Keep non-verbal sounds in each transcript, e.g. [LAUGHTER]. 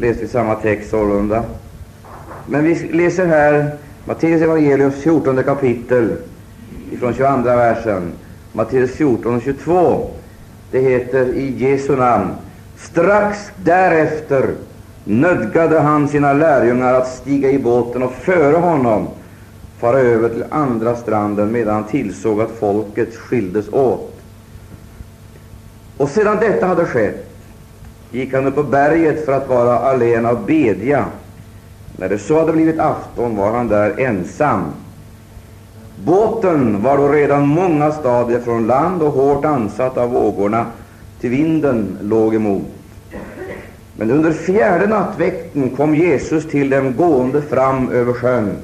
läste vi samma text sålunda. Men vi läser här Matteus evangeliums 14 kapitel från 22 versen. Matteus 14 och 22. Det heter i Jesu namn. Strax därefter nödgade han sina lärjungar att stiga i båten och före honom fara över till andra stranden medan han tillsåg att folket skildes åt. Och sedan detta hade skett gick han upp på berget för att vara alena och bedja. När det så hade blivit afton var han där ensam. Båten var då redan många stadier från land och hårt ansatt av vågorna, till vinden låg emot. Men under fjärde nattväkten kom Jesus till dem gående fram över sjön.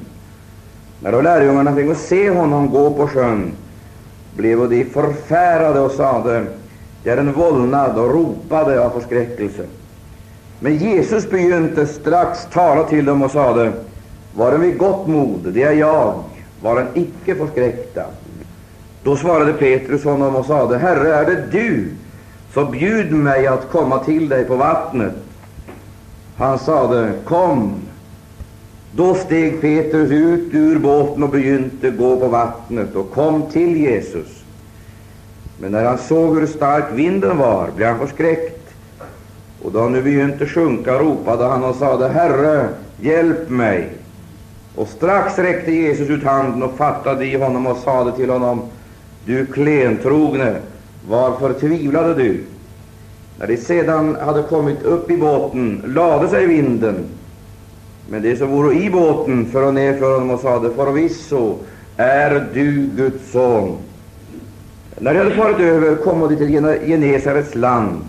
När då lärjungarna fick se honom gå på sjön blev de förfärade och sade, det är en vålnad, och ropade av förskräckelse. Men Jesus begynte strax tala till dem och sade, varen vid gott mod, det är jag, varen icke förskräckta. Då svarade Petrus honom och sade, Herre, är det du, så bjud mig att komma till dig på vattnet. Han sade, kom. Då steg Petrus ut ur båten och begynte gå på vattnet och kom till Jesus. Men när han såg hur stark vinden var, blev han förskräckt. Och då han nu begynte sjunka ropade han och sade, Herre, hjälp mig. Och strax räckte Jesus ut handen och fattade i honom och sade till honom, Du klentrogne, varför tvivlade du? När de sedan hade kommit upp i båten lade sig vinden, men de som vore i båten föll ner för honom och sade, Förvisso är du Guds son. När de hade farit över kom de till Genesarets land.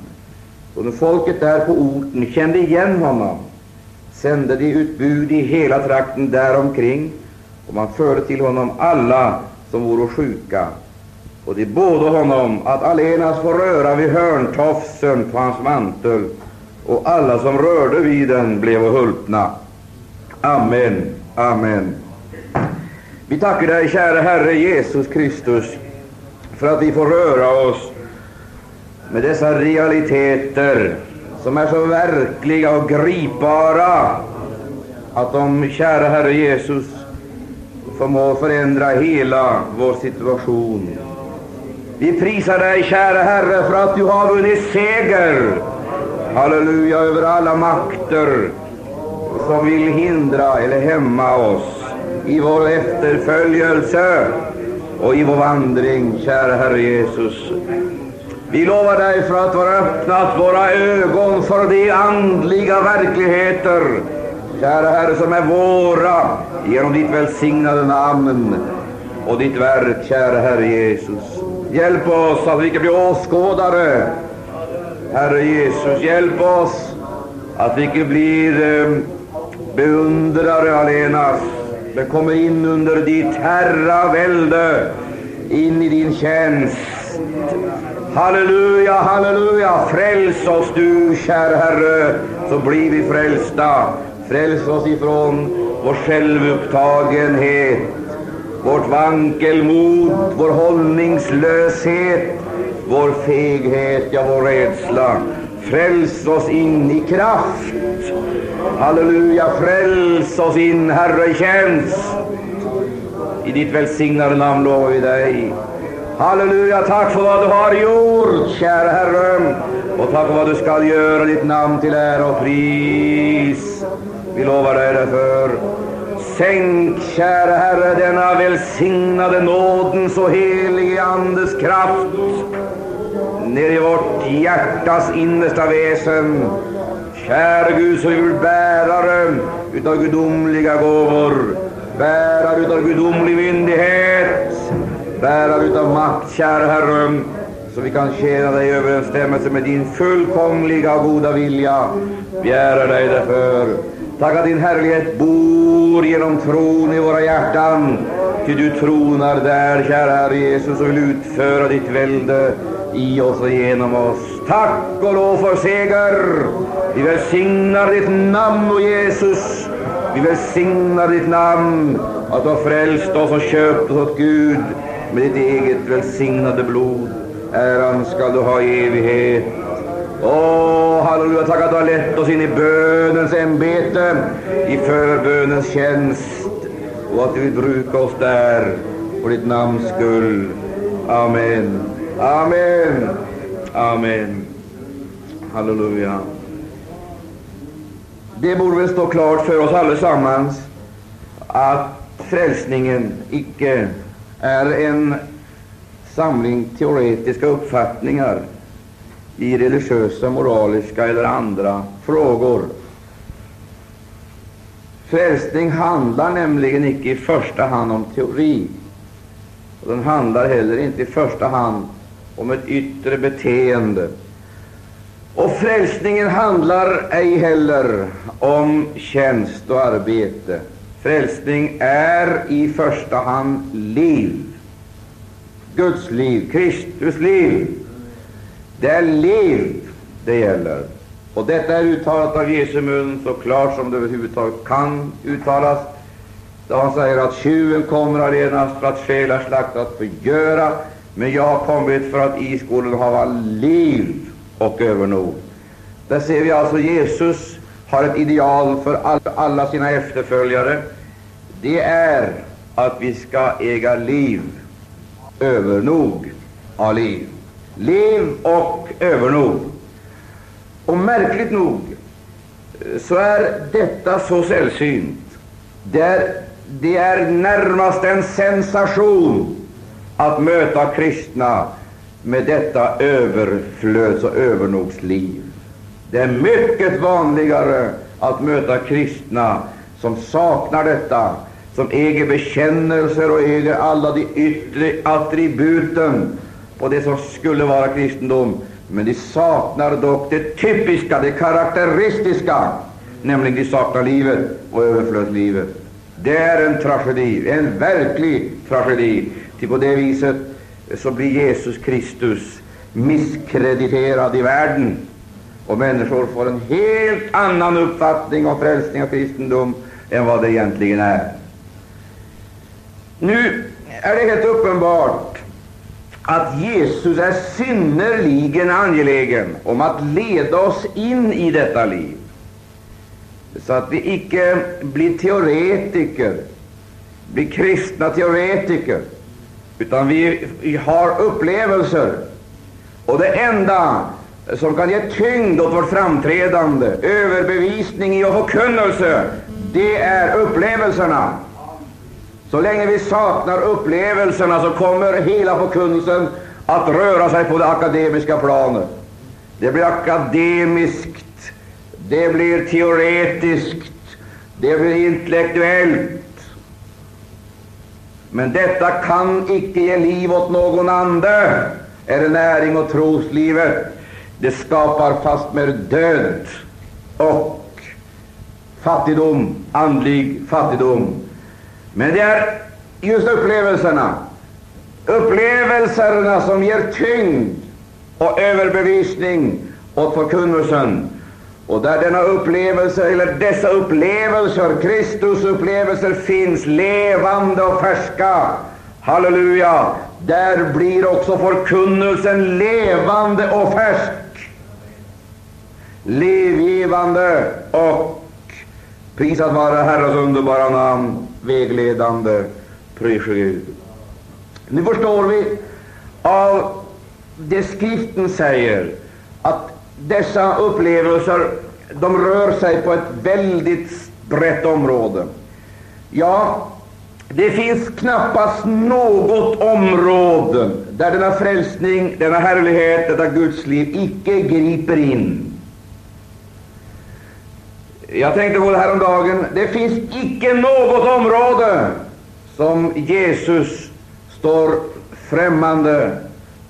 Och när folket där på orten kände igen honom sände de ut bud i hela trakten däromkring, och man förde till honom alla som vore sjuka. Och de båda honom att allenast få röra vid hörntofsen på hans mantel, och alla som rörde vid den blev hulpna. Amen. Amen. Vi tackar dig, käre Herre Jesus Kristus, för att vi får röra oss med dessa realiteter som är så verkliga och gripbara att de, kära Herre Jesus, förmår förändra hela vår situation. Vi prisar dig, kära Herre, för att du har vunnit seger, halleluja, över alla makter som vill hindra eller hämma oss i vår efterföljelse och i vår vandring, kära Herre Jesus. Vi lovar dig för att vara öppnat våra ögon för de andliga verkligheter, kära Herre, som är våra genom ditt välsignade namn och ditt verk, kära Herre Jesus. Hjälp oss att vi icke blir åskådare, Herre Jesus. Hjälp oss att vi icke blir eh, beundrare allenast, men kommer in under ditt herravälde, in i din tjänst. Halleluja, halleluja! Fräls oss du, kära Herre, så blir vi frälsta. Fräls oss ifrån vår självupptagenhet, vårt vankelmod, vår hållningslöshet, vår feghet, ja, vår rädsla. Fräls oss in i kraft. Halleluja, fräls oss in, Herre, i tjänst. I ditt välsignade namn lovar vi dig. Halleluja, tack för vad du har gjort, kära Herre, och tack för vad du skall göra, ditt namn till ära och pris. Vi lovar dig därför. Sänk, kära Herre, denna välsignade nådens och helige Andes kraft ner i vårt hjärtas innersta väsen. Kära Gud, som vi bärare utav gudomliga gåvor, bärare utav gudomlig myndighet, bärare utav makt, kära Herre, så vi kan tjäna dig i överensstämmelse med din fullkomliga och goda vilja. Vi ärar dig därför. Tack att din härlighet bor genom tron i våra hjärtan, ty du tronar där, kära Herre Jesus, och vill utföra ditt välde i oss och genom oss. Tack och lov för seger. Vi välsignar ditt namn, o Jesus. Vi välsignar ditt namn, att du har frälst oss och köpt oss åt Gud med ditt eget välsignade blod. Äran skall du ha i evighet. Åh, halleluja, tack att du har lett oss in i bönens ämbete i förbönens tjänst och att du vill bruka oss där för ditt namns skull. Amen. Amen. Amen. Halleluja. Det borde väl stå klart för oss allesammans att frälsningen icke är en samling teoretiska uppfattningar i religiösa, moraliska eller andra frågor. Frälsning handlar nämligen icke i första hand om teori. Och den handlar heller inte i första hand om ett yttre beteende. Och frälsningen handlar ej heller om tjänst och arbete. Frälsning är i första hand liv. Guds liv, Kristus liv. Det är liv det gäller. Och detta är uttalat av Jesu mun så klart som det överhuvudtaget kan uttalas. Då han säger att tjuven kommer allenast för att stjäla, slakta, förgöra, men jag har kommit för att i skolan ha liv och övernog. Där ser vi alltså Jesus har ett ideal för alla sina efterföljare. Det är att vi ska äga liv, övernog av liv. Liv och övernog. Och märkligt nog eh, så är detta så sällsynt. Det är, det är närmast en sensation att möta kristna med detta överflöds och övernogsliv. Det är mycket vanligare att möta kristna som saknar detta, som äger bekännelser och äger alla de yttre attributen på det som skulle vara kristendom, men de saknar dock det typiska, det karaktäristiska, nämligen de saknar livet och överflödslivet. Det är en tragedi, en verklig tragedi, till på det viset eh, så blir Jesus Kristus misskrediterad i världen, och människor får en helt annan uppfattning om frälsning och kristendom än vad det egentligen är. Nu är det helt uppenbart att Jesus är synnerligen angelägen om att leda oss in i detta liv, så att vi icke blir teoretiker, blir kristna teoretiker, utan vi, vi har upplevelser. Och det enda som kan ge tyngd åt vårt framträdande, överbevisning i och förkunnelse, det är upplevelserna. Så länge vi saknar upplevelserna så kommer hela förkunnelsen att röra sig på det akademiska planet. Det blir akademiskt, det blir teoretiskt, det blir intellektuellt. Men detta kan icke ge liv åt någon ande, eller näring åt troslivet. Det skapar fastmer död och fattigdom, andlig fattigdom. Men det är just upplevelserna, upplevelserna som ger tyngd och överbevisning åt förkunnelsen. Och där denna upplevelse, eller dessa upplevelser, Kristus upplevelser, finns levande och färska, halleluja, där blir också förkunnelsen levande och färsk, livgivande och prisat vara Herrens underbara namn vägledande. Pryske Gud. Nu förstår vi av det skriften säger att dessa upplevelser de rör sig på ett väldigt brett område. Ja, det finns knappast något område där denna frälsning, denna härlighet, detta Guds liv icke griper in. Jag tänkte på det häromdagen. Det finns icke något område som Jesus står främmande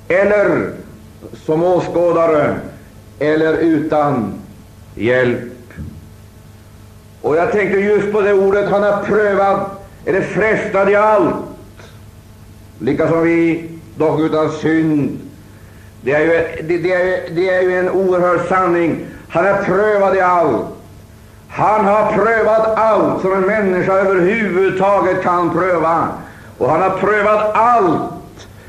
eller som åskådare eller utan hjälp. Och jag tänkte just på det ordet, han har prövat, eller frestad i allt, lika som vi, dock utan synd. Det är ju, det, det är, det är ju en oerhörd sanning. Han är prövad i allt. Han har prövat allt som en människa överhuvudtaget kan pröva, och han har prövat allt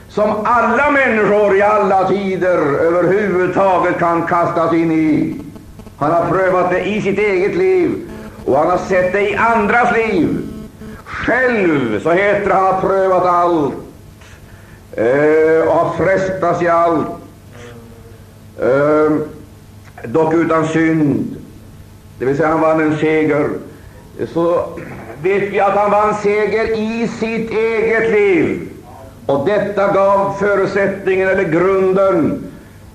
som alla människor i alla tider överhuvudtaget kan kastas in i. Han har prövat det i sitt eget liv, och han har sett det i andras liv. Själv, så heter det, han har prövat allt eh, och har frestats i allt, eh, dock utan synd. Det vill säga, han vann en seger. Så vet vi att han vann seger i sitt eget liv. Och detta gav förutsättningen eller grunden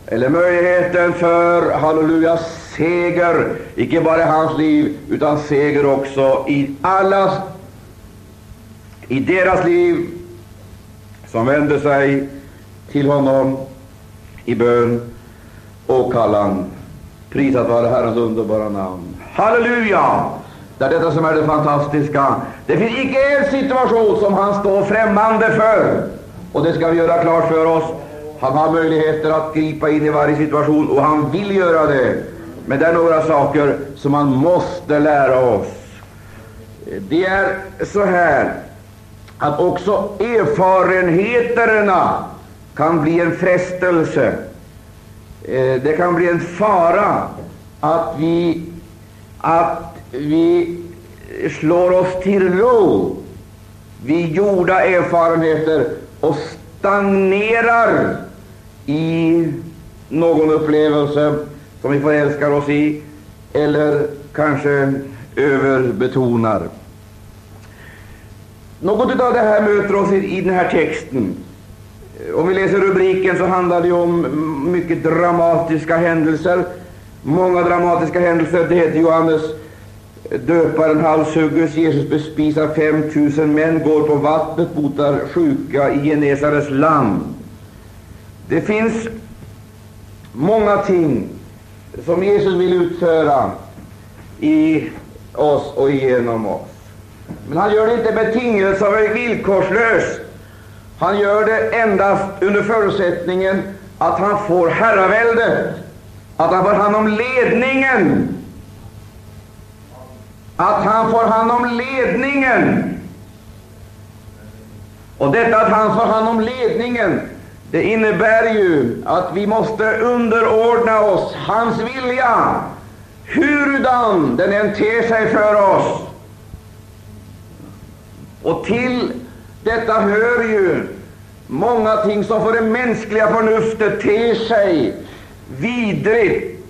eller möjligheten för, halleluja, seger, icke bara i hans liv, utan seger också i allas, i deras liv som vände sig till honom i bön och kallan. Prisat vare Herrens underbara namn. Halleluja! Det är detta som är det fantastiska. Det finns icke en situation som han står främmande för. Och det ska vi göra klart för oss. Han har möjligheter att gripa in i varje situation, och han vill göra det. Men det är några saker som man måste lära oss. Det är så här att också erfarenheterna kan bli en frestelse. Eh, det kan bli en fara att vi, att vi slår oss till ro vid gjorda erfarenheter och stagnerar i någon upplevelse som vi förälskar oss i, eller kanske överbetonar. Något av det här möter oss i, i den här texten. Om vi läser rubriken så handlar det om mycket dramatiska händelser. Många dramatiska händelser. Det heter Johannes döparen halshugges, Jesus bespisar 5000 män, går på vattnet, botar sjuka i Genesares land. Det finns många ting som Jesus vill utföra i oss och genom oss. Men han gör det inte betingelser och villkorslöst. Han gör det endast under förutsättningen att han får herraväldet, att han får hand om ledningen, att han får hand om ledningen. Och detta att han får hand om ledningen, det innebär ju att vi måste underordna oss hans vilja, hurudan den än ter sig för oss. Och till detta hör ju många ting som för det mänskliga förnuftet ter sig vidrigt,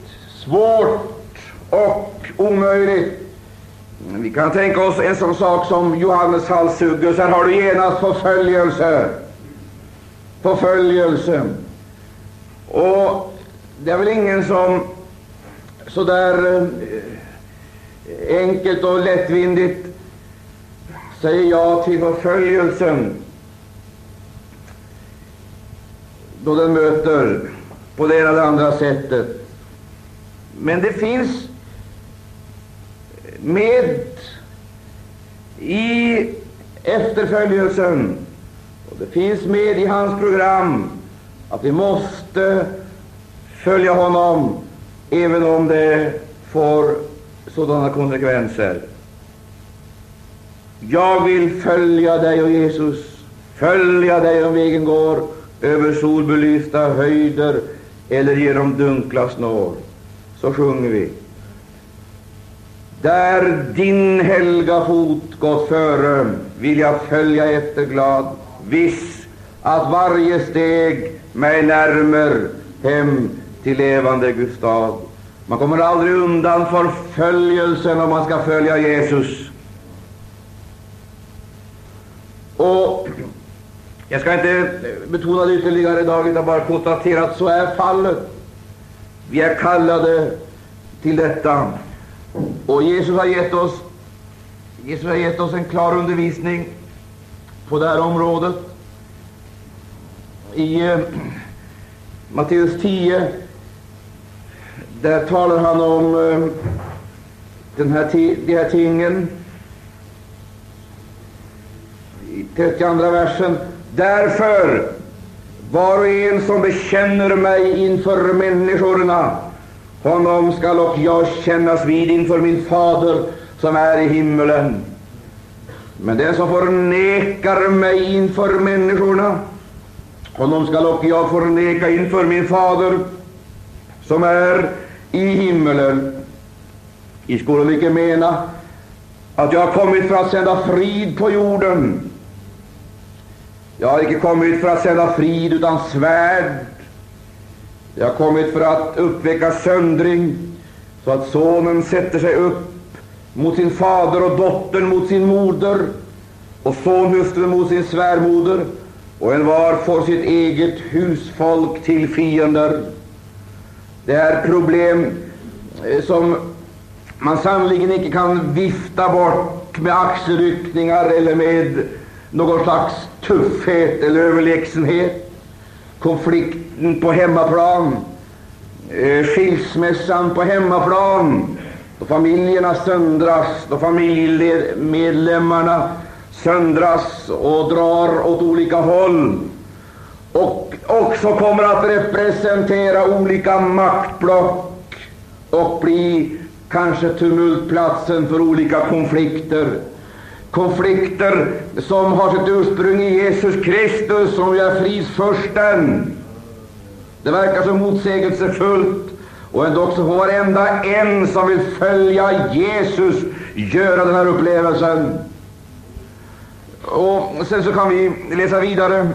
svårt och omöjligt. Vi kan tänka oss en sån sak som Johannes halshugges. Här har du genast förföljelse. Förföljelse. Och det är väl ingen som så där eh, enkelt och lättvindigt säger ja till förföljelsen då den möter på det ena eller andra sättet. Men det finns med i efterföljelsen, och det finns med i hans program, att vi måste följa honom, även om det får sådana konsekvenser. Jag vill följa dig, o Jesus, följa dig om vägen går över solbelysta höjder eller genom dunkla snår. Så sjunger vi. Där din helga fot gått före vill jag följa efter glad, viss att varje steg mig närmer hem till levande Guds stad. Man kommer aldrig undan förföljelsen om man ska följa Jesus. Och jag ska inte betona det ytterligare idag, utan bara konstatera att så är fallet. Vi är kallade till detta. Och Jesus har gett oss, Jesus har gett oss en klar undervisning på det här området. I eh, Matteus 10, där talar han om eh, den här, de här tingen. I 32 versen. Därför, var och en som bekänner mig inför människorna, honom skall och jag kännas vid inför min fader som är i himmelen. Men den som förnekar mig inför människorna, honom skall och jag förneka inför min fader som är i himmelen. I skulle icke mena att jag har kommit för att sända frid på jorden. Jag har icke kommit för att sända frid utan svärd. Jag har kommit för att uppväcka söndring, så att sonen sätter sig upp mot sin fader och dottern mot sin moder och sonhustrun mot sin svärmoder och en var får sitt eget husfolk till fiender. Det är problem eh, som man sannerligen inte kan vifta bort med axelryckningar eller med någon slags tuffhet eller överlägsenhet. Konflikten på hemmaplan, eh, skilsmässan på hemmaplan, då familjerna söndras, då familjemedlemmarna söndras och drar åt olika håll och också kommer att representera olika maktblock och bli kanske tumultplatsen för olika konflikter. Konflikter som har sitt ursprung i Jesus Kristus, som ju är fridsfursten. Det verkar så motsägelsefullt, och ändå också får varenda en som vill följa Jesus göra den här upplevelsen. Och sen så kan vi läsa vidare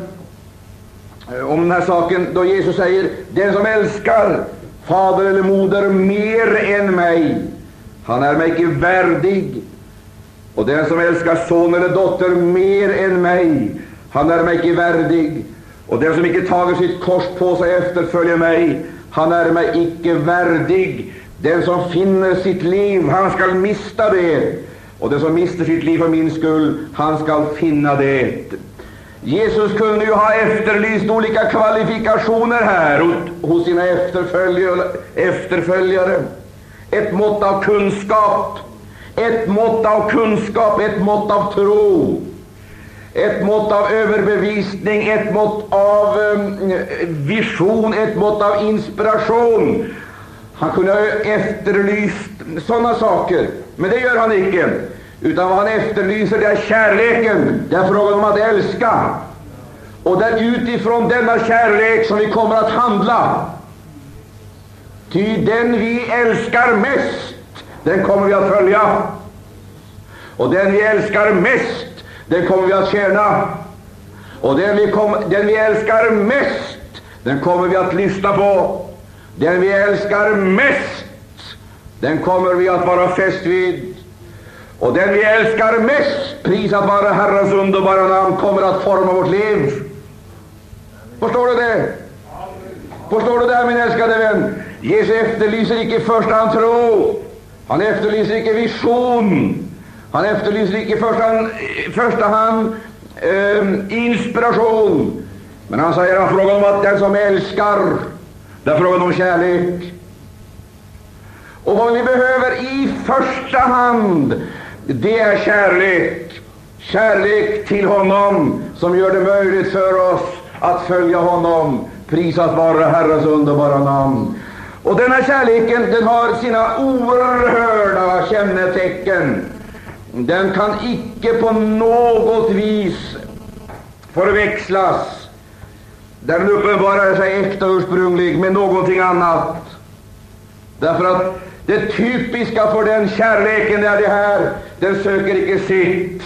om den här saken då Jesus säger Den som älskar fader eller moder mer än mig, han är mig icke värdig. Och den som älskar son eller dotter mer än mig, han är mig icke värdig. Och den som icke tager sitt kors på sig efterföljer mig, han är mig icke värdig. Den som finner sitt liv, han skall mista det. Och den som mister sitt liv för min skull, han skall finna det. Jesus kunde ju ha efterlyst olika kvalifikationer här hos sina efterföljare. Ett mått av kunskap, ett mått av kunskap, ett mått av tro, ett mått av överbevisning, ett mått av ehm, vision, ett mått av inspiration. Han kunde ha efterlyst sådana saker, men det gör han icke. Utan vad han efterlyser, det är kärleken. Det är frågan om att älska. Och det är utifrån denna kärlek som vi kommer att handla. Ty den vi älskar mest, den kommer vi att följa. Och den vi älskar mest, den kommer vi att tjäna. Och den vi, kom, den vi älskar mest, den kommer vi att lyssna på. Den vi älskar mest, den kommer vi att vara fäst vid. Och den vi älskar mest, prisat vare Herrens underbara namn, kommer att forma vårt liv. Förstår du det? Förstår du det, min älskade vän? Jesus efterlyser icke i första hand tro. Han efterlyser icke vision. Han efterlyser icke i första hand, eh, första hand eh, inspiration. Men han säger han frågar om att den som älskar, det är frågan om kärlek. Och vad vi behöver i första hand, det är kärlek. Kärlek till honom som gör det möjligt för oss att följa honom. Prisat vare Herrens underbara namn. Och denna kärleken den har sina oerhörda kännetecken. Den kan icke på något vis förväxlas, den uppenbarar sig äkta ursprunglig, med någonting annat. Därför att det typiska för den kärleken är det här, den söker icke sitt.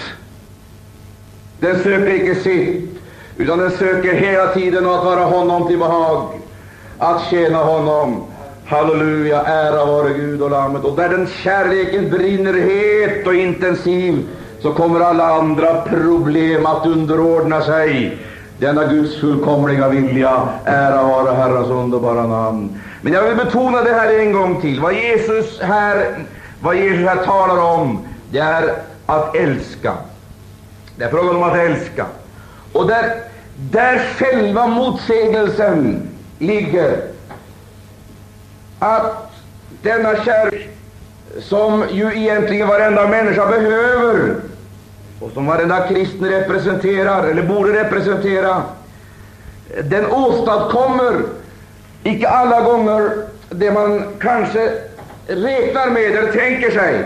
Den söker icke sitt, utan den söker hela tiden att vara honom till behag, att tjäna honom. Halleluja, ära vare Gud och Lammet. Och där den kärleken brinner het och intensiv, så kommer alla andra problem att underordna sig denna Guds fullkomliga vilja. Ära vare Herrens underbara namn. Men jag vill betona det här en gång till. Vad Jesus här, vad Jesus här talar om, det är att älska. Det är frågan om att älska. Och där, där själva motsägelsen ligger, att denna kärlek, som ju egentligen varenda människa behöver, och som varenda kristen representerar, eller borde representera, den åstadkommer icke alla gånger det man kanske räknar med eller tänker sig.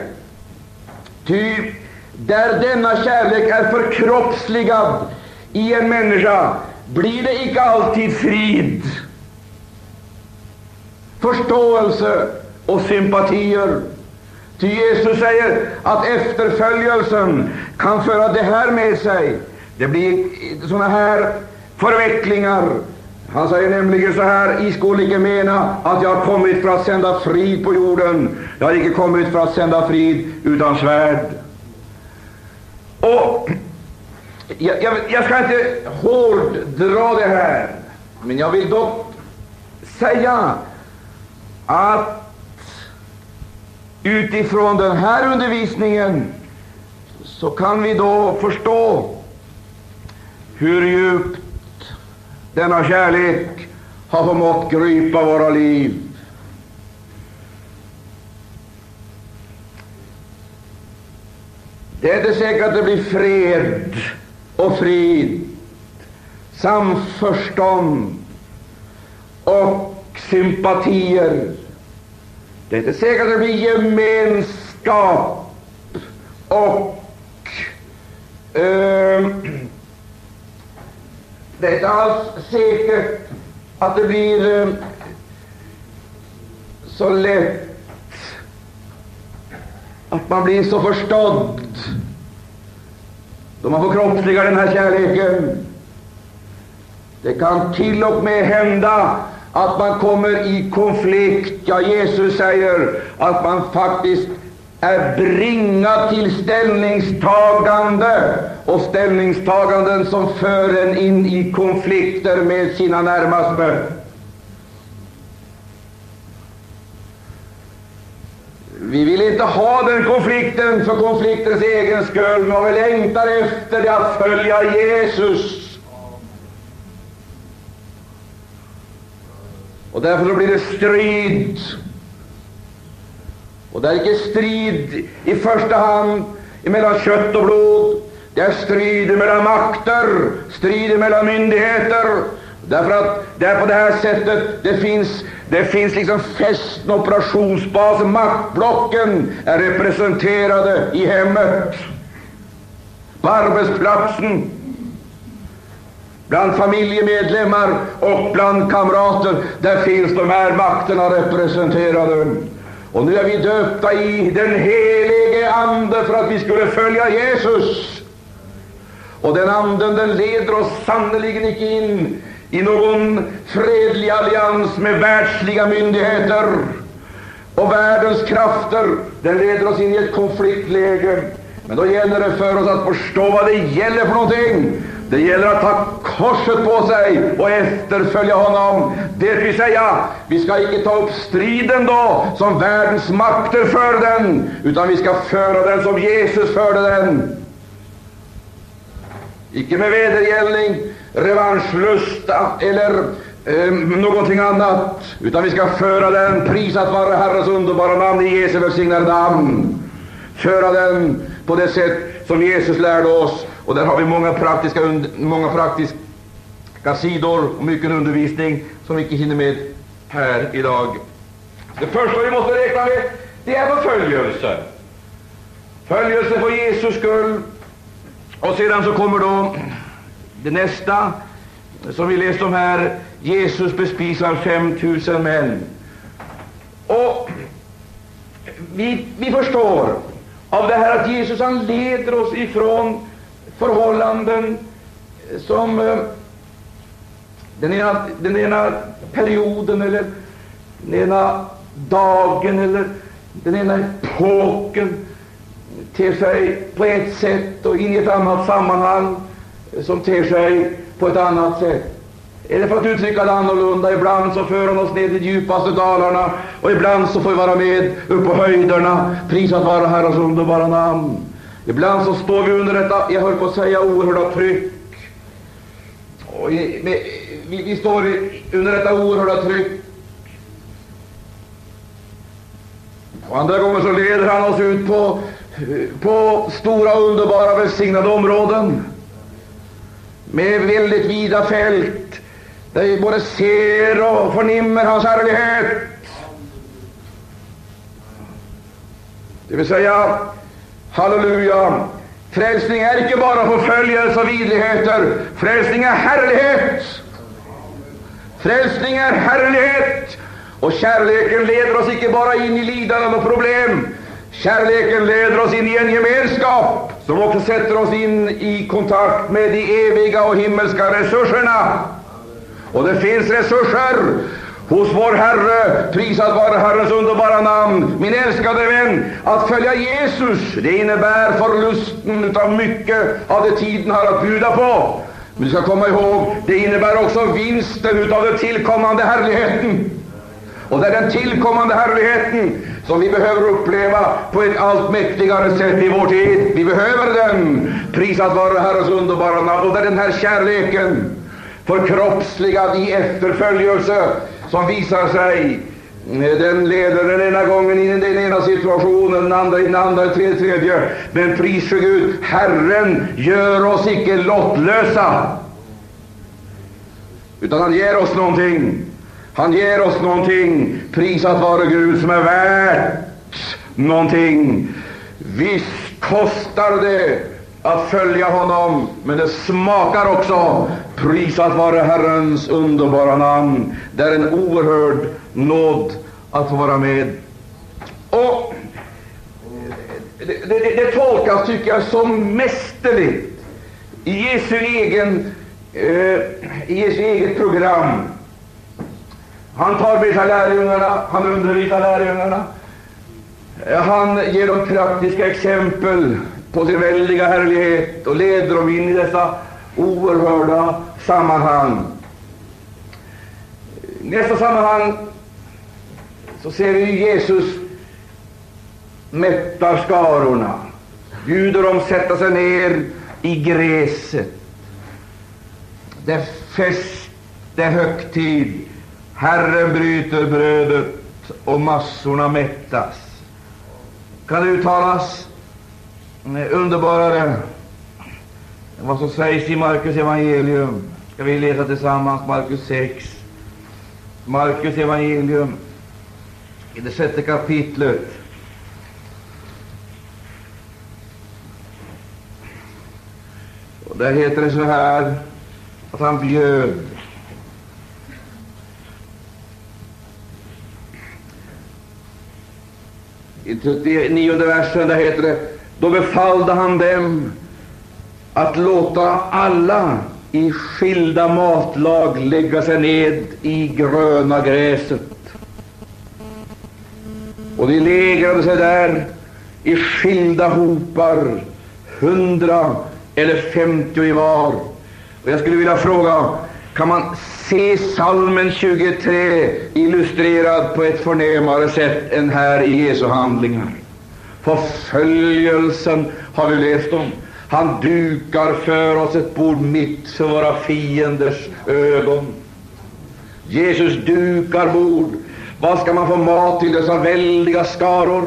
Ty där denna kärlek är förkroppsligad i en människa blir det icke alltid frid, förståelse och sympatier. Ty Jesus säger att efterföljelsen kan föra det här med sig. Det blir sådana här förvecklingar. Han säger nämligen så här, I skulle icke mena att jag har kommit för att sända frid på jorden. Jag har icke kommit för att sända frid utan svärd. Och [CLEARS THROAT] jag, jag, jag ska inte hårddra det här, men jag vill dock säga att utifrån den här undervisningen så kan vi då förstå hur djupt denna kärlek har förmått gripa våra liv. Det är inte säkert att det blir fred och frid, samförstånd och sympatier. Det är inte säkert att det blir gemenskap och eh, det är inte alls säkert att det blir eh, så lätt att man blir så förstådd då man får kroppsliga den här kärleken. Det kan till och med hända att man kommer i konflikt. Ja, Jesus säger att man faktiskt är bringad till ställningstagande, och ställningstaganden som för en in i konflikter med sina närmaste. Vi vill inte ha den konflikten för konfliktens egen skull, men vi längtar efter det att följa Jesus. Och därför blir det strid. Och det är icke strid i första hand mellan kött och blod. Det är strid mellan makter, strid mellan myndigheter. Därför att det är på det här sättet det finns, det finns liksom fästen operationsbas. Maktblocken är representerade i hemmet, på arbetsplatsen, bland familjemedlemmar och bland kamrater. Där finns de här makterna representerade. Och nu är vi döpta i den helige Ande för att vi skulle följa Jesus. Och den anden den leder oss sannerligen icke in i någon fredlig allians med världsliga myndigheter och världens krafter. Den leder oss in i ett konfliktläge. Men då gäller det för oss att förstå vad det gäller för någonting. Det gäller att ta korset på sig och efterfölja honom. Det vill säga, vi ska icke ta upp striden då som världens makter för den, utan vi ska föra den som Jesus förde den. Icke med vedergällning, revanschlusta eller eh, någonting annat, utan vi ska föra den, prisat vare Herrens underbara namn i Jesu välsignade namn. Föra den på det sätt som Jesus lärde oss och där har vi många praktiska, många praktiska sidor och mycket undervisning som vi inte hinner med här idag. Det första vi måste räkna med, det är förföljelse. Följelse för Jesus skull. Och sedan så kommer då det nästa, som vi läste om här, Jesus bespisar 5000 män. Och vi, vi förstår av det här att Jesus han leder oss ifrån förhållanden som eh, den ena, den ena perioden eller den ena dagen eller den ena epoken ter sig på ett sätt och in i ett annat sammanhang som ter sig på ett annat sätt. Eller för att uttrycka det annorlunda, ibland så för han oss ner till de djupaste dalarna och ibland så får vi vara med upp på höjderna, prisat vara Herrens underbara namn. Ibland så står vi under detta, jag höll på att säga, oerhörda tryck. Och i, med, vi, vi, står i, under detta oerhörda tryck. Och andra gånger så leder han oss ut på, på stora, underbara, välsignade områden med väldigt vida fält där vi både ser och förnimmer hans härlighet. Det vill säga, Halleluja! Frälsning är icke bara förföljelse och vidrigheter. Frälsning är härlighet. Frälsning är härlighet. Och kärleken leder oss icke bara in i lidanden och problem. Kärleken leder oss in i en gemenskap som också sätter oss in i kontakt med de eviga och himmelska resurserna. Och det finns resurser hos vår Herre, prisad vare Herrens underbara namn. Min älskade vän, att följa Jesus, det innebär förlusten av mycket av det tiden har att bjuda på. Men du ska komma ihåg, det innebär också vinsten utav den tillkommande härligheten. Och det är den tillkommande härligheten som vi behöver uppleva på ett allt mäktigare sätt i vår tid. Vi behöver den, prisad vare Herrens underbara namn. Och det är den här kärleken, förkroppsligad i efterföljelse, som visar sig. Eh, den leder den ena gången in i den ena situationen, den andra i den andra, tredje, tredje. Men pris för Gud, Herren gör oss icke lottlösa, utan han ger oss någonting. Han ger oss någonting, prisat vare Gud, som är värt någonting. Visst kostar det att följa honom, men det smakar också. Prisat vare Herrens underbara namn. Det är en oerhörd nåd att få vara med. Och eh, det, det, det tolkas, tycker jag, som mästerligt i Jesu, egen, eh, i Jesu eget program. Han tar med sig lärjungarna, han undervisar lärjungarna. Eh, han ger dem praktiska exempel på sin väldiga härlighet och leder dem in i dessa oerhörda sammanhang. I nästa sammanhang så ser vi Jesus mättar skarorna, bjuder dem sätta sig ner i gräset. Det är fest, det är högtid. Herren bryter brödet och massorna mättas. Kan det uttalas Mm, underbarare än vad som sägs i Markus evangelium? Ska vi läsa tillsammans Markus 6, Markus evangelium i det sjätte kapitlet. Och där heter det så här att han bjöd I 39 versen där heter det då befallde han dem att låta alla i skilda matlag lägga sig ned i gröna gräset. Och de lägrade sig där i skilda hopar, hundra eller femtio i var. Och jag skulle vilja fråga, kan man se salmen 23 illustrerad på ett förnämare sätt än här i Jesu handlingar? Förföljelsen har vi läst om. Han dukar för oss ett bord mitt för våra fienders ögon. Jesus dukar bord. Vad ska man få mat till dessa väldiga skaror?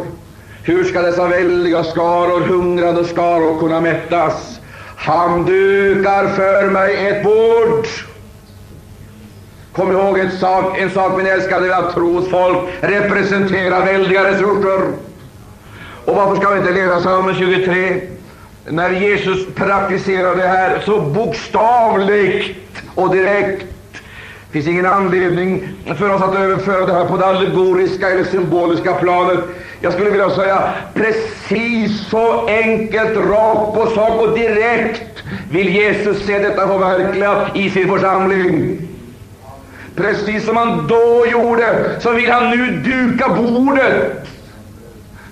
Hur ska dessa väldiga skaror, hungrande skaror, kunna mättas? Han dukar för mig ett bord. Kom ihåg en sak, en sak min älskade, att trosfolk representerar väldiga resurser. Och varför ska vi inte läsa psalmen 23? När Jesus praktiserar det här så bokstavligt och direkt det finns ingen anledning för oss att överföra det här på det allegoriska eller symboliska planet. Jag skulle vilja säga precis så enkelt, rakt på sak och direkt vill Jesus se detta förverkligat i sin församling. Precis som han då gjorde, så vill han nu duka bordet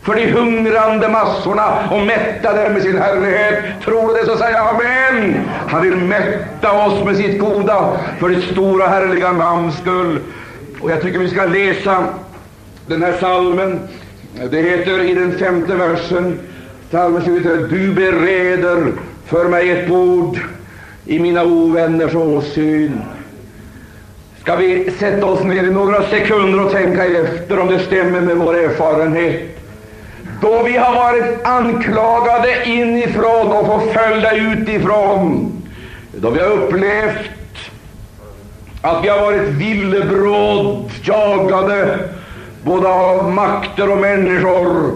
för de hungrande massorna och mätta dem med sin härlighet. Tror du det, så säg amen. Han vill mätta oss med sitt goda för det stora härliga namns skull. Och jag tycker vi ska läsa den här salmen. Det heter i den femte versen, psalmen 23, Du bereder för mig ett bord i mina ovänners åsyn. Ska vi sätta oss ner i några sekunder och tänka efter om det stämmer med vår erfarenhet? Då vi har varit anklagade inifrån och förföljda utifrån, då vi har upplevt att vi har varit villebråd, jagade både av makter och människor,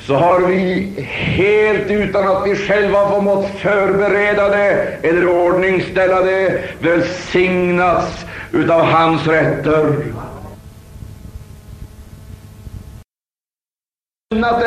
så har vi helt utan att vi själva förmått förbereda det eller ordningställa det välsignats utav hans rätter.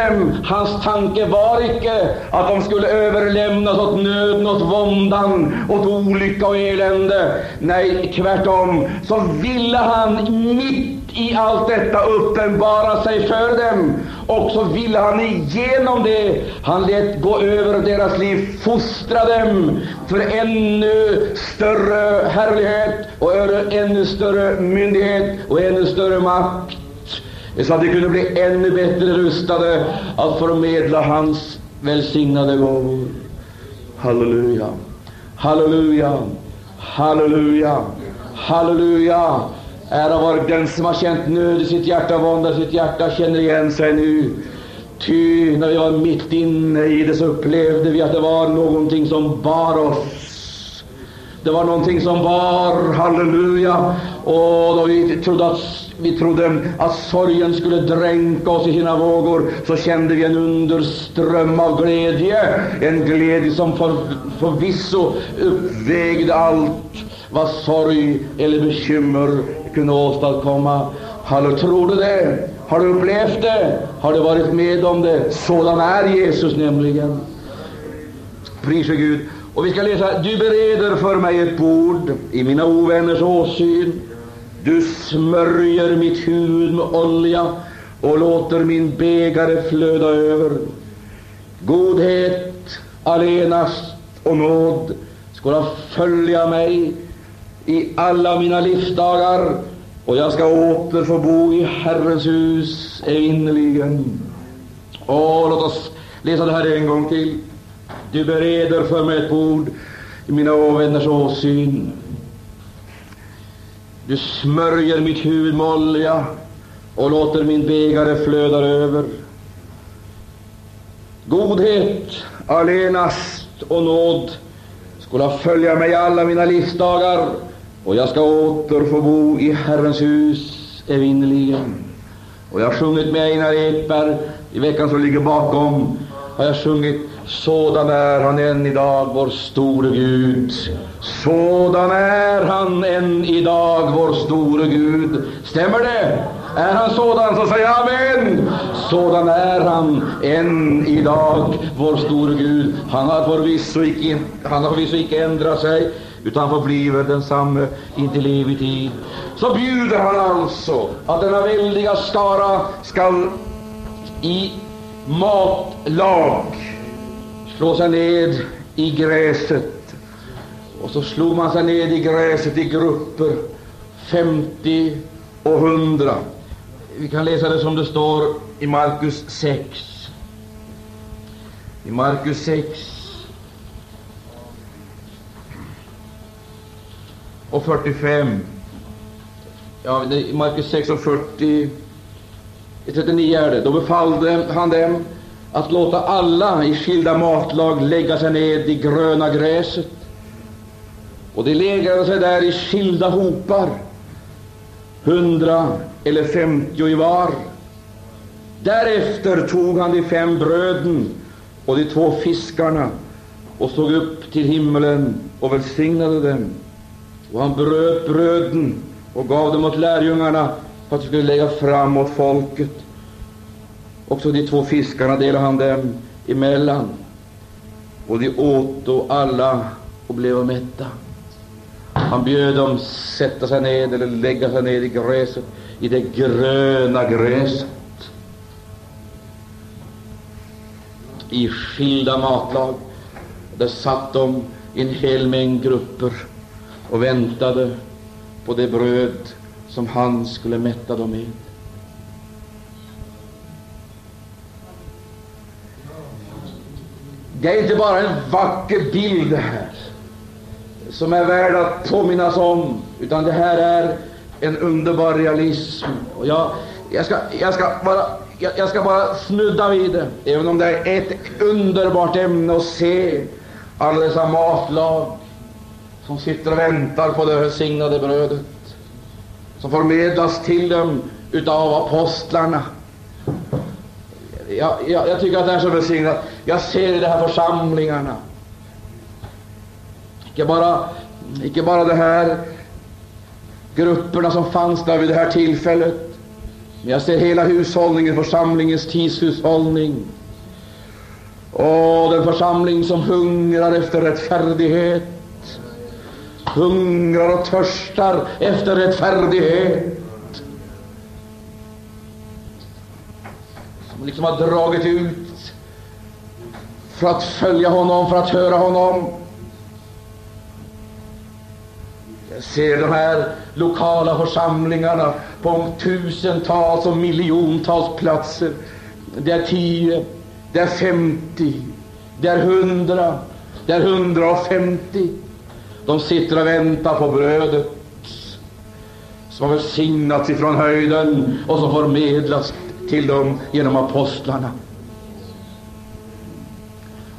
Dem. Hans tanke var icke att de skulle överlämnas åt nöden, åt våndan, åt olycka och elände. Nej, tvärtom så ville han mitt i allt detta uppenbara sig för dem. Och så ville han igenom det, han lät gå över deras liv, fostra dem för ännu större härlighet och ännu större myndighet och ännu större makt så att vi kunde bli ännu bättre rustade att förmedla hans välsignade gåvor. Halleluja, halleluja, halleluja, halleluja. Ära vare den som har känt nöd i sitt hjärta, vånda i sitt hjärta, känner igen sig nu. Ty när vi var mitt inne i det så upplevde vi att det var någonting som bar oss. Det var någonting som bar, halleluja. Och då vi trodde att vi trodde att sorgen skulle dränka oss i sina vågor, så kände vi en underström av glädje, en glädje som för, förvisso uppvägde allt vad sorg eller bekymmer kunde åstadkomma. Hallå, tror du det? Har du upplevt det? Har du varit med om det? Sådan är Jesus nämligen. Prise Gud. Och vi ska läsa, du bereder för mig ett bord i mina ovänners åsyn. Du smörjer mitt huvud med olja och låter min bägare flöda över. Godhet allenast och nåd skola följa mig i alla mina livsdagar, och jag ska åter få bo i Herrens hus evinnerligen. Åh, låt oss läsa det här en gång till. Du bereder för mig ett bord i mina ovänners åsyn. Du smörjer mitt huvud med olja och låter min bägare flöda över. Godhet allenast och nåd skola följa mig alla mina livsdagar, och jag ska åter få bo i Herrens hus evinnerligen. Och jag har sjungit med Einar Ekberg i veckan som ligger bakom, har jag sjungit sådan är han än idag, vår store Gud. Sådan är han än idag, vår store Gud. Stämmer det? Är han sådan, så säg amen. Sådan är han än idag, vår store Gud. Han har förvisso icke, han har förvisso icke ändrat sig, utan förbliver densamme intill evig tid. Så bjuder han alltså att denna väldiga skara skall i matlag slå sig ned i gräset. Och så slog man sig ned i gräset i grupper, 50 och 100. Vi kan läsa det som det står i Markus 6. I Markus 6 och 45. Ja, i Markus 6 och 40, 39 är det. Då befallde han dem att låta alla i skilda matlag lägga sig ned i gröna gräset. Och de lägrade sig där i skilda hopar, hundra eller femtio i var. Därefter tog han de fem bröden och de två fiskarna och såg upp till himmelen och välsignade dem. Och han bröt bröden och gav dem åt lärjungarna för att de skulle lägga fram åt folket. Och så de två fiskarna delade han dem emellan, och de åt då alla och blev mätta. Han bjöd dem sätta sig ned eller lägga sig ned i gräset, i det gröna gräset. I skilda matlag. Där satt de i en hel mängd grupper och väntade på det bröd som han skulle mätta dem med. Det är inte bara en vacker bild det här, som är värd att påminnas om, utan det här är en underbar realism. Och jag, jag, ska, jag, ska bara, jag, jag ska bara snudda vid det, även om det är ett underbart ämne att se alla dessa matlag som sitter och väntar på det välsignade brödet, som förmedlas till dem utav apostlarna jag, jag, jag, tycker att det är så välsignat. Jag ser i de här församlingarna, icke bara, icke bara de här grupperna som fanns där vid det här tillfället, Men Jag ser hela hushållningen, församlingens tidshushållning. Och den församling som hungrar efter rättfärdighet, hungrar och törstar efter rättfärdighet. Liksom har dragit ut för att följa honom, för att höra honom. Jag ser de här lokala församlingarna på tusentals och miljontals platser. Det är tio, det är femtio, det är hundra, det är hundrafemtio. De sitter och väntar på brödet som har välsignats ifrån höjden och som förmedlas till dem genom apostlarna.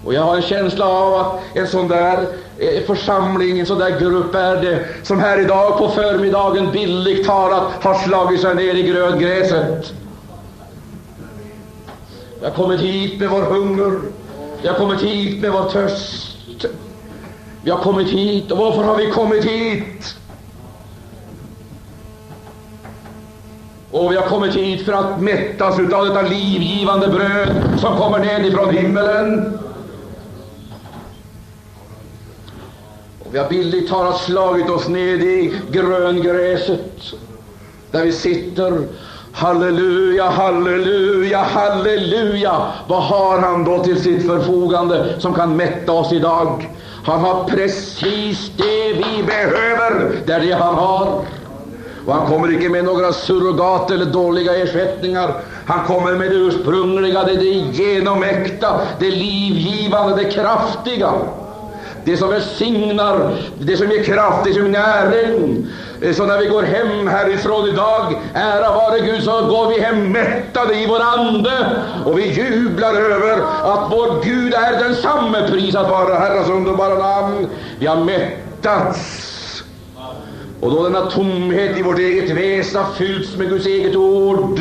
Och jag har en känsla av att en sån där eh, församling, en sån där grupp är det som här idag på förmiddagen bildligt talat har slagit sig ner i gröngräset. Vi har kommit hit med vår hunger, vi har kommit hit med vår törst. Vi har kommit hit, och varför har vi kommit hit? Och vi har kommit hit för att mättas utav detta livgivande bröd som kommer ned ifrån himmelen. Och vi har bildligt talat slagit oss ned i gröngräset, där vi sitter. Halleluja, halleluja, halleluja! Vad har han då till sitt förfogande som kan mätta oss idag? Han har precis det vi behöver, det är det han har. Och han kommer icke med några surrogat eller dåliga ersättningar. Han kommer med det ursprungliga, det, det genomäkta, det livgivande, det kraftiga. Det som välsignar, det som ger kraft, det som ger näring. Så när vi går hem härifrån idag, ära vare Gud, så går vi hem mättade i vår ande och vi jublar över att vår Gud är densamme, prisat vara Herrens underbara namn. Vi har mättats och då denna tomhet i vårt eget väsen har fyllts med Guds eget ord,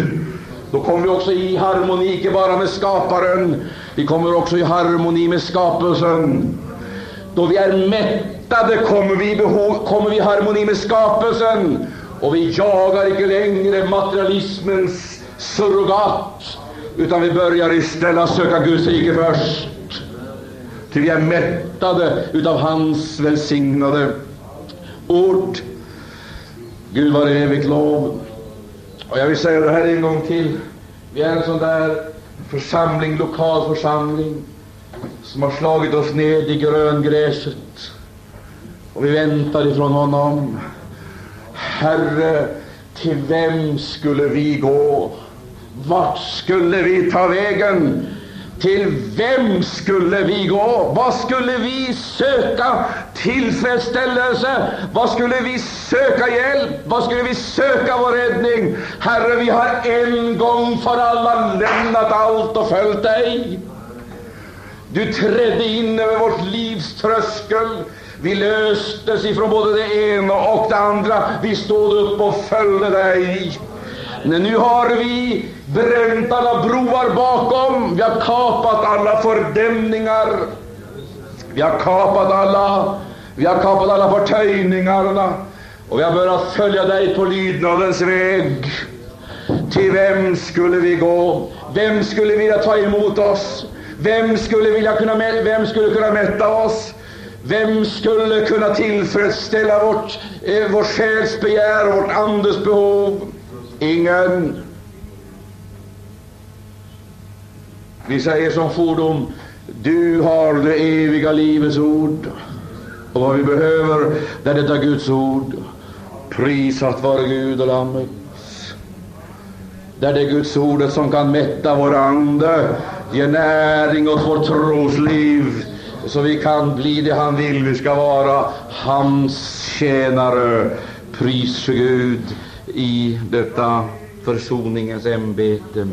då kommer vi också i harmoni, icke bara med skaparen, vi kommer också i harmoni med skapelsen. Då vi är mättade kommer vi, behov, kommer vi i harmoni med skapelsen, och vi jagar icke längre materialismens surrogat, utan vi börjar istället söka Guds rike först. Till vi är mättade utav hans välsignade ord. Gud var evigt lov. Och jag vill säga det här en gång till. Vi är en sån där församling, lokal församling, som har slagit oss ned i gröngräset. Och vi väntar ifrån honom. Herre, till vem skulle vi gå? Vart skulle vi ta vägen? Till vem skulle vi gå? Vad skulle vi söka tillfredsställelse? Vad skulle vi söka hjälp? Vad skulle vi söka vår räddning? Herre, vi har en gång för alla lämnat allt och följt dig. Du trädde in över vårt livs tröskel. Vi löstes ifrån både det ena och det andra. Vi stod upp och följde dig. Men nu har vi bränt alla broar bakom, vi har kapat alla fördämningar, vi har kapat alla, vi har kapat alla förtöjningarna, och vi har börjat följa dig på lydnadens väg. Till vem skulle vi gå? Vem skulle vilja ta emot oss? Vem skulle, vilja kunna, vem skulle kunna mätta oss? Vem skulle kunna tillfredsställa vårt, eh, vår själs begär och vårt andes behov? Ingen. Vi säger som fordom, du har det eviga livets ord. Och vad vi behöver, det är detta Guds ord. Prisat vare Gud och Lammet. Det är det Guds ordet som kan mätta vår ande, ge näring åt vårt trosliv, så vi kan bli det han vill vi ska vara, hans tjänare. Pris för Gud i detta försoningens ämbete.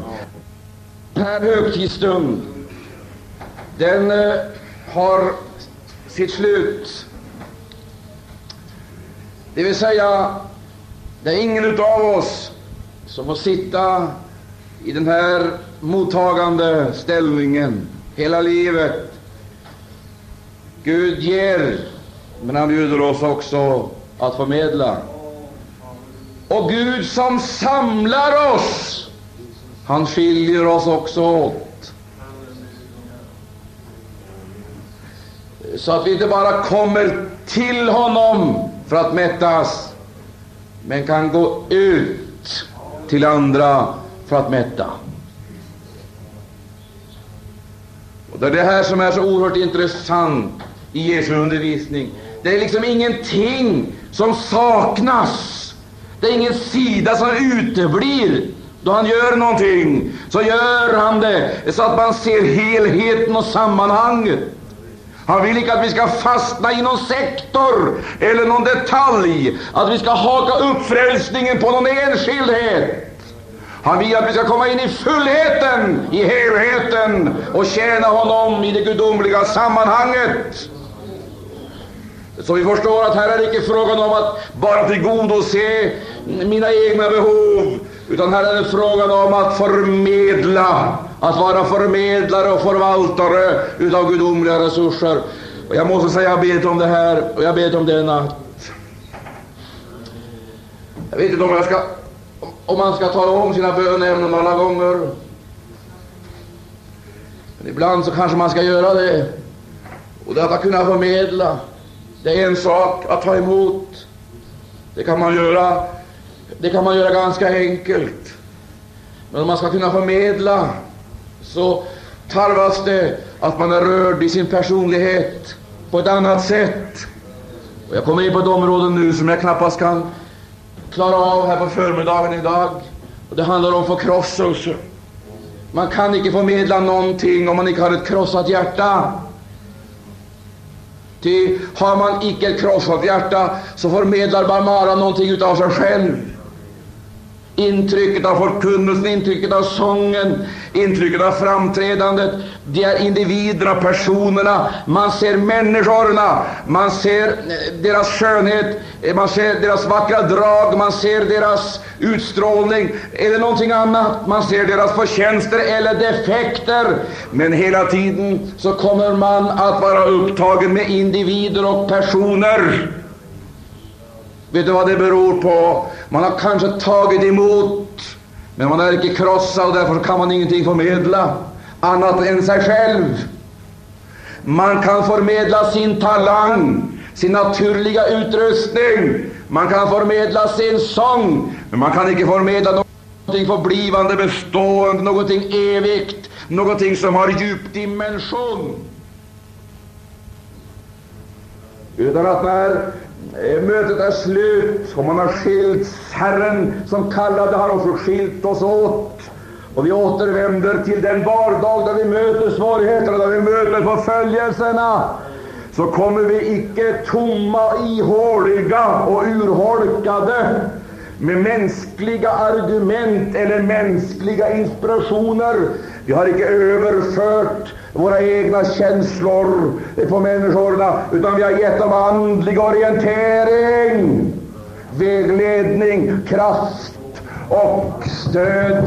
Den här högtidsstund, den har sitt slut. Det vill säga, det är ingen utav oss som får sitta i den här mottagande ställningen hela livet. Gud ger, men han bjuder oss också att förmedla. Och Gud som samlar oss Han skiljer oss också åt. Så att vi inte bara kommer till honom för att mättas, men kan gå ut till andra för att mätta. Och det är det här som är så oerhört intressant i Jesu undervisning. Det är liksom ingenting som saknas. Det är ingen sida som uteblir. Då han gör någonting, så gör han det så att man ser helheten och sammanhanget. Han vill inte att vi ska fastna i någon sektor eller någon detalj, att vi ska haka upp frälsningen på någon enskildhet. Han vill att vi ska komma in i fullheten, i helheten och tjäna honom i det gudomliga sammanhanget. Så vi förstår att här är det inte frågan om att bara tillgodose mina egna behov, utan här är det frågan om att förmedla, att vara förmedlare och förvaltare utav gudomliga resurser. Och jag måste säga, jag ber om det här, och jag ber om det natt. Jag vet inte om, jag ska, om man ska tala om sina böneämnen alla gånger. Men ibland så kanske man ska göra det. Och det att kunna förmedla. Det är en sak att ta emot. Det kan man göra, det kan man göra ganska enkelt. Men om man ska kunna förmedla så tarvas det att man är rörd i sin personlighet på ett annat sätt. Och jag kommer in på ett område nu som jag knappast kan klara av här på förmiddagen idag. Och det handlar om förkrosselse. Man kan inte förmedla någonting om man inte har ett krossat hjärta. Ty har man icke ett krossat hjärta, så förmedlar man bara någonting utav sig själv. Intrycket av förkunnelsen, intrycket av sången, intrycket av framträdandet, det är individerna, personerna. Man ser människorna, man ser eh, deras skönhet, eh, man ser deras vackra drag, man ser deras utstrålning eller någonting annat. Man ser deras förtjänster eller defekter. Men hela tiden så kommer man att vara upptagen med individer och personer. Vet du vad det beror på? Man har kanske tagit emot, men man är inte krossad och därför kan man ingenting förmedla annat än sig själv. Man kan förmedla sin talang, sin naturliga utrustning, man kan förmedla sin sång, men man kan inte förmedla någonting förblivande, bestående, någonting evigt, någonting som har djup dimension. Utan att när Eh, mötet är slut och man har skilts. Herren som kallade har också skilt oss åt. Och vi återvänder till den vardag där vi möter svårigheterna, där vi möter förföljelserna. Så kommer vi icke tomma, ihåliga och urholkade med mänskliga argument eller mänskliga inspirationer. Vi har icke överfört våra egna känslor på människorna, utan vi har gett dem andlig orientering, vägledning, kraft och stöd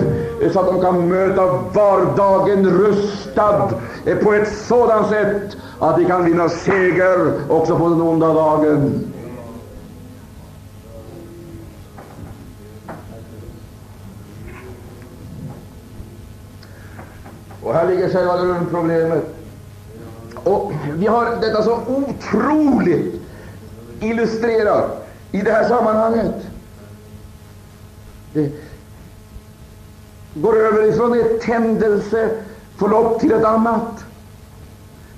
så att de kan möta vardagen rustad på ett sådant sätt att de kan vinna seger också på den onda dagen. Och här ligger själva grundproblemet. Och vi har detta så otroligt illustrerat i det här sammanhanget. Det går över ifrån ett händelseförlopp till ett annat.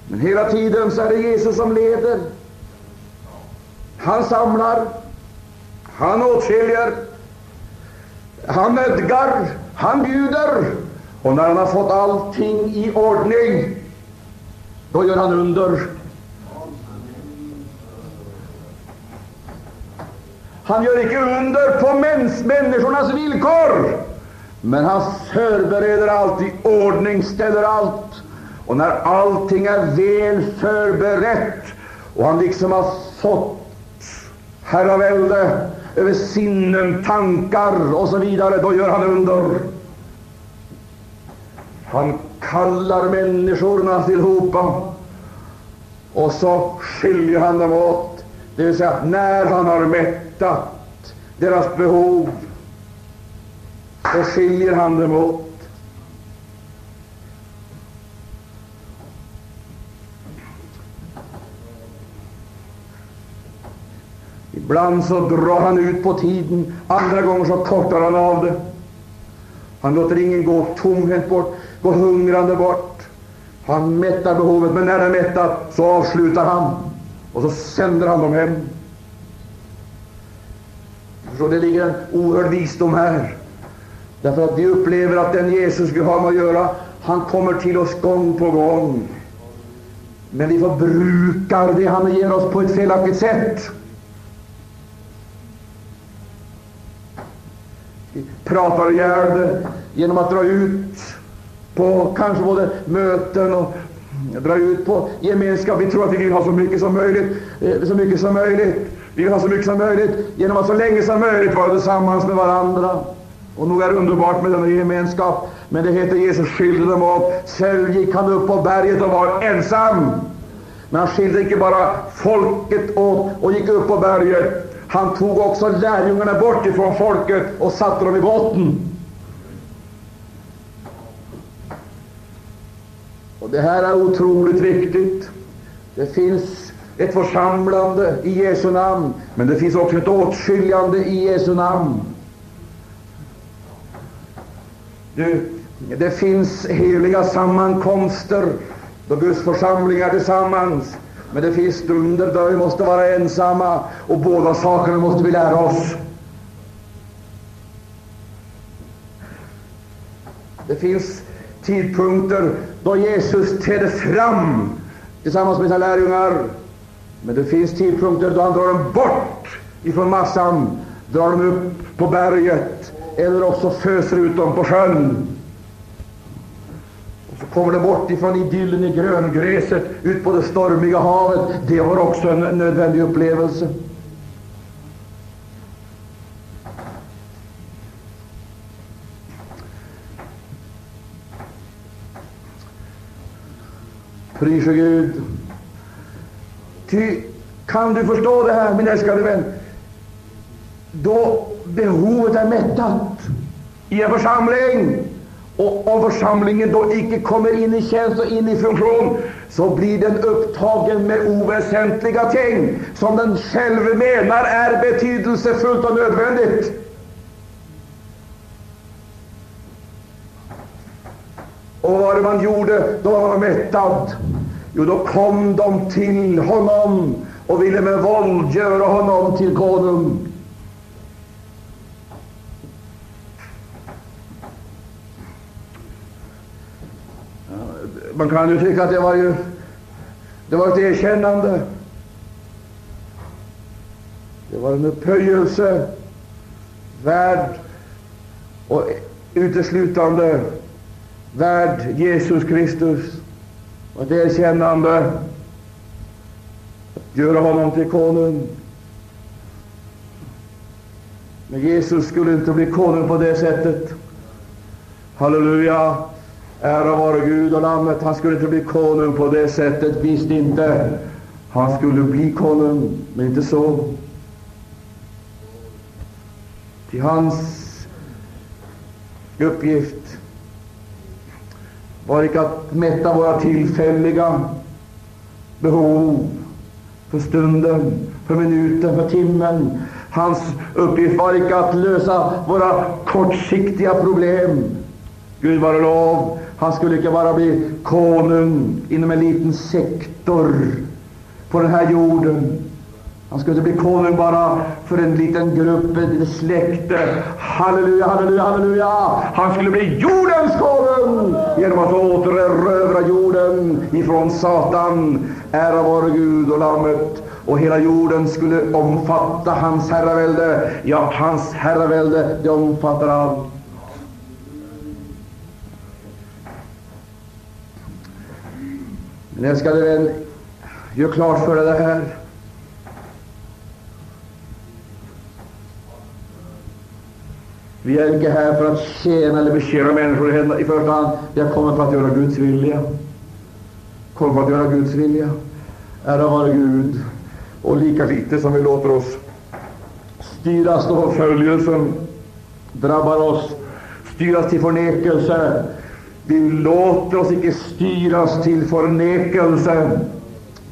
Men hela tiden så är det Jesus som leder. Han samlar, han åtskiljer, han nödgar, han bjuder. Och när han har fått allting i ordning, då gör han under. Han gör icke under på mäns, människornas villkor, men han förbereder allt i ordning, ställer allt. Och när allting är väl förberett och han liksom har fått herravälde över sinnen, tankar och så vidare, då gör han under. Han kallar människorna tillhopa och så skiljer han dem åt. Det vill säga, när han har mättat deras behov, så skiljer han dem åt. Ibland så drar han ut på tiden, andra gånger så kortar han av det. Han låter ingen gå tomhänt bort gå hungrande bort. Han mättar behovet, men när det är mättat så avslutar han och så sänder han dem hem. Så det ligger en oerhörd visdom här. Därför att vi upplever att den Jesus vi har med att göra, han kommer till oss gång på gång. Men vi förbrukar det han ger oss på ett felaktigt sätt. Vi pratar ihjäl genom att dra ut på kanske både möten och dra ut på gemenskap. Vi tror att vi vill ha så mycket som möjligt, eh, så mycket som möjligt. Vi vill ha så mycket som möjligt genom att så länge som möjligt vara tillsammans med varandra. Och nog är det underbart med denna gemenskap. Men det heter Jesus skilde dem åt. Själv gick han upp på berget och var ensam. Men han skilde inte bara folket åt och gick upp på berget. Han tog också lärjungarna bort ifrån folket och satte dem i botten. Och det här är otroligt viktigt. Det finns ett församlande i Jesu namn, men det finns också ett åtskiljande i Jesu namn. Du, det finns heliga sammankomster då Guds församling är tillsammans. Men det finns stunder då vi måste vara ensamma, och båda sakerna måste vi lära oss. Det finns tidpunkter då Jesus träder fram tillsammans med sina lärjungar. Men det finns tidpunkter då han drar dem bort ifrån massan, drar dem upp på berget, eller också föser ut dem på sjön. Och så kommer de bort ifrån idyllen i gröngräset, ut på det stormiga havet. Det var också en nödvändig upplevelse. Prise Gud. Ty, kan du förstå det här, min älskade vän? Då behovet är mättat i en församling, och om församlingen då icke kommer in i tjänst och in i funktion, så blir den upptagen med oväsentliga ting som den själv menar är betydelsefullt och nödvändigt. Och vad var det man gjorde då man var mättad? Jo, då kom de till honom och ville med våld göra honom till konung. Man kan ju tycka att det var ju det var ett erkännande. Det var en upphöjelse värd och uteslutande värd Jesus Kristus och ett erkännande att göra honom till konung. Men Jesus skulle inte bli konung på det sättet. Halleluja! Ära vare Gud och Lammet. Han skulle inte bli konung på det sättet, visst inte. Han skulle bli konung, men inte så. Till hans uppgift var icke att mätta våra tillfälliga behov för stunden, för minuten, för timmen. Hans uppgift var icke att lösa våra kortsiktiga problem. Gud vare lov, han skulle icke bara bli konung inom en liten sektor på den här jorden. Han skulle bli konung bara för en liten grupp, ett släkte. Halleluja, halleluja, halleluja! Han skulle bli jordens konung genom att återerövra jorden ifrån Satan. Ära vare Gud och Lammet. Och hela jorden skulle omfatta hans herravälde. Ja, hans herravälde, det omfattar allt. Men älskade vän, gör klart för dig det här. Vi är inte här för att tjäna eller betjäna människor i första hand. Vi har kommit för att göra Guds vilja. Kommit för att göra Guds vilja. Ära vare Gud. Och lika lite som vi låter oss styras då förföljelsen drabbar oss, styras till förnekelse. Vi låter oss icke styras till förnekelse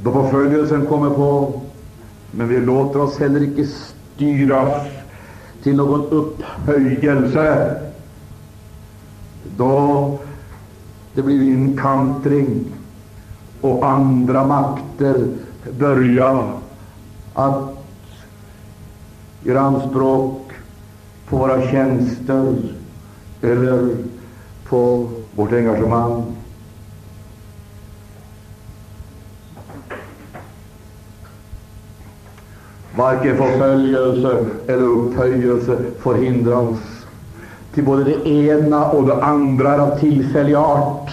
då förföljelsen kommer på. Men vi låter oss heller icke styras till någon upphöjelse. Då det blir inkantring och andra makter börja att göra anspråk på våra tjänster eller på vårt engagemang. Varken förföljelse eller upphöjelse får hindra oss. Till både det ena och det andra är av tillfällig art.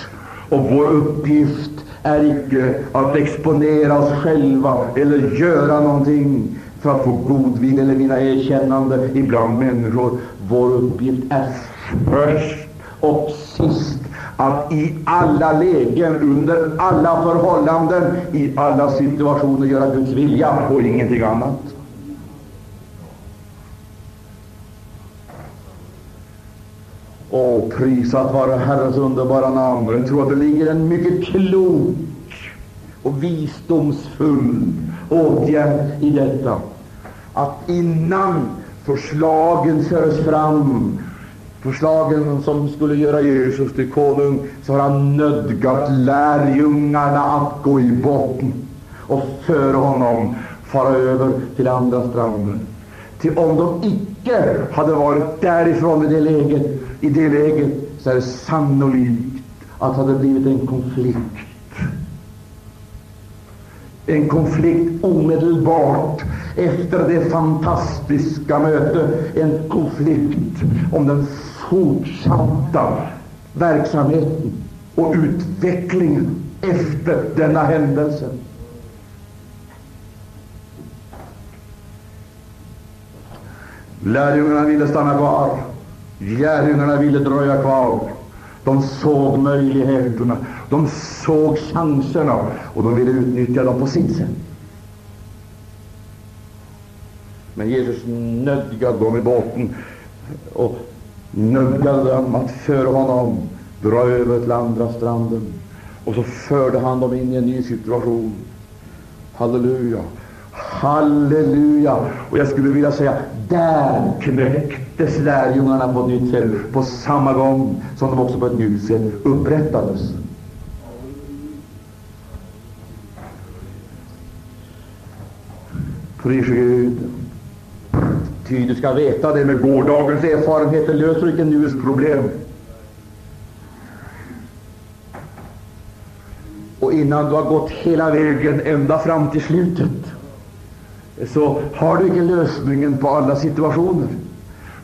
Och vår uppgift är icke att exponera oss själva eller göra någonting för att få godvin eller vinna erkännande ibland människor. Vår uppgift är först och sist att i alla lägen, under alla förhållanden, i alla situationer göra Guds vilja och ingenting annat. Åh, prisat vare Herrens underbara namn. Jag tror att det ligger en mycket klok och visdomsfull åtgärd i detta. Att innan förslagen förs fram, förslagen som skulle göra Jesus till konung, så har han nödgat lärjungarna att gå i botten och före honom fara över till andra stranden. Till om de icke hade varit därifrån i det läget, i det läget så är det sannolikt att det hade blivit en konflikt. En konflikt omedelbart efter det fantastiska mötet. En konflikt om den fortsatta verksamheten och utvecklingen efter denna händelse. Lärjungarna ville stanna kvar. Lärjungarna ville dröja kvar. De såg möjligheterna, de såg chanserna och de ville utnyttja dem på sitt sätt. Men Jesus nödgade dem i båten och nödgade dem att föra honom dra över till andra stranden. Och så förde han dem in i en ny situation. Halleluja! Halleluja! Och jag skulle vilja säga, där knäcktes lärjungarna på ett nytt sätt, på samma gång som de också på ett nytt sätt upprättades. Pris Gud. Ty du ska veta det med gårdagens erfarenheter löser icke nuets problem. Och innan du har gått hela vägen ända fram till slutet så har du inte lösningen på alla situationer.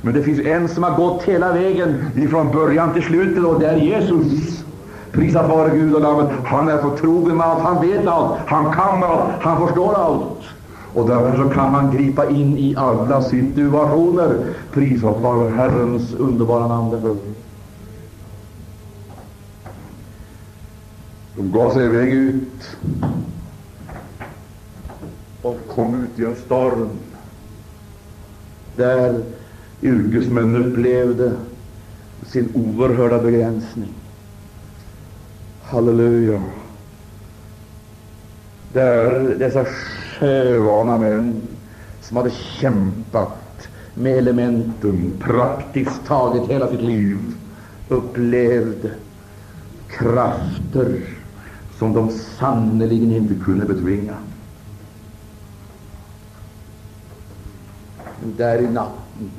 Men det finns en som har gått hela vägen ifrån början till slutet och det är Jesus. Prisat vare Gud och Lammet. Han är förtrogen med allt, han vet allt, han kan allt, han förstår allt. Och därför så kan han gripa in i alla situationer. Prisat vare Herrens underbara namn därför. De gav sig iväg ut och kom ut i en storm där yrkesmän upplevde sin oerhörda begränsning. Halleluja! Där dessa sjövana män som hade kämpat med elementen praktiskt taget hela sitt liv upplevde krafter som de sannerligen inte kunde betvinga. Där i natten,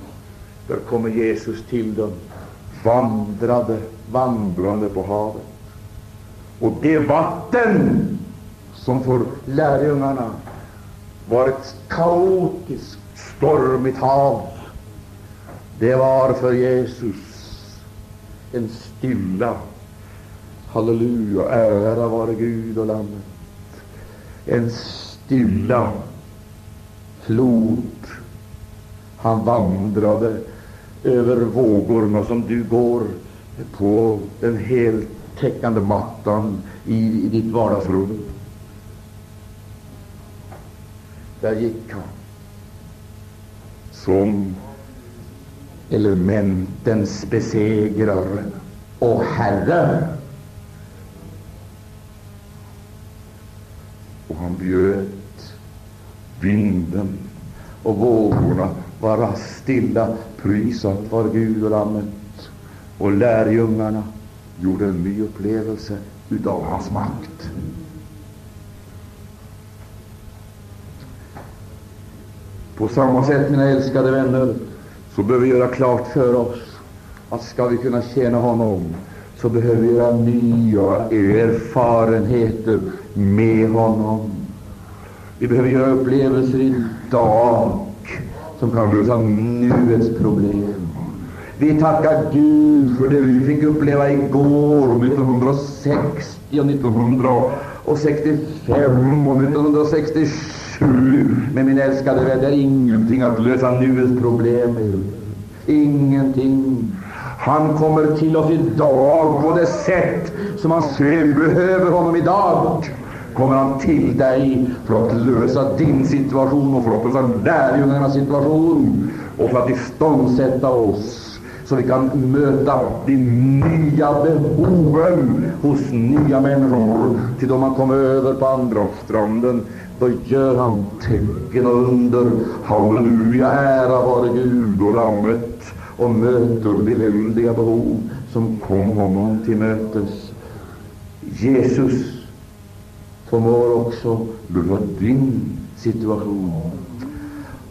där kommer Jesus till dem, vandrade, vandrande på havet. Och det vatten som får lärjungarna var ett kaotiskt, stormigt hav, det var för Jesus en stilla, halleluja, ära vare Gud och Lammet, en stilla flod. Han vandrade över vågorna som du går på den heltäckande mattan i, i ditt vardagsrum. Där gick han som elementens besegrare och Herre. Och han bjöd vinden och vågorna vara stilla. Prisat var Gud och Lammet. Och lärjungarna gjorde en ny upplevelse utav hans makt. På samma sätt, mina älskade vänner, så behöver vi göra klart för oss att ska vi kunna tjäna honom så behöver vi göra nya erfarenheter med honom. Vi behöver göra upplevelser idag som kan lösa nuets problem. Vi tackar Gud för det vi fick uppleva igår, 1960 och 1965 och 1967. Men min älskade vän, det är ingenting att lösa nuets problem med. Ingenting. Han kommer till oss idag på det sätt som han ser vi behöver honom idag. Kommer han till dig för att lösa din situation och för att lösa lärjungarnas situation och för att iståndsätta oss så vi kan möta de nya behoven hos nya människor. Till de man kommer över på andra stranden, då gör han tecken och under. Halleluja, ära vare Gud och Lammet och möter de väldiga behov som kom honom till mötes. Jesus förmår också lösa din situation.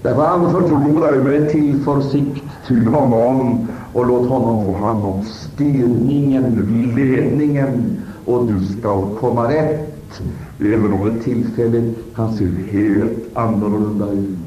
Därför anförtro dig med tillförsikt till honom och låt honom få hand om styrningen, ledningen och du ska komma rätt. Även om det Han ser se helt annorlunda ut.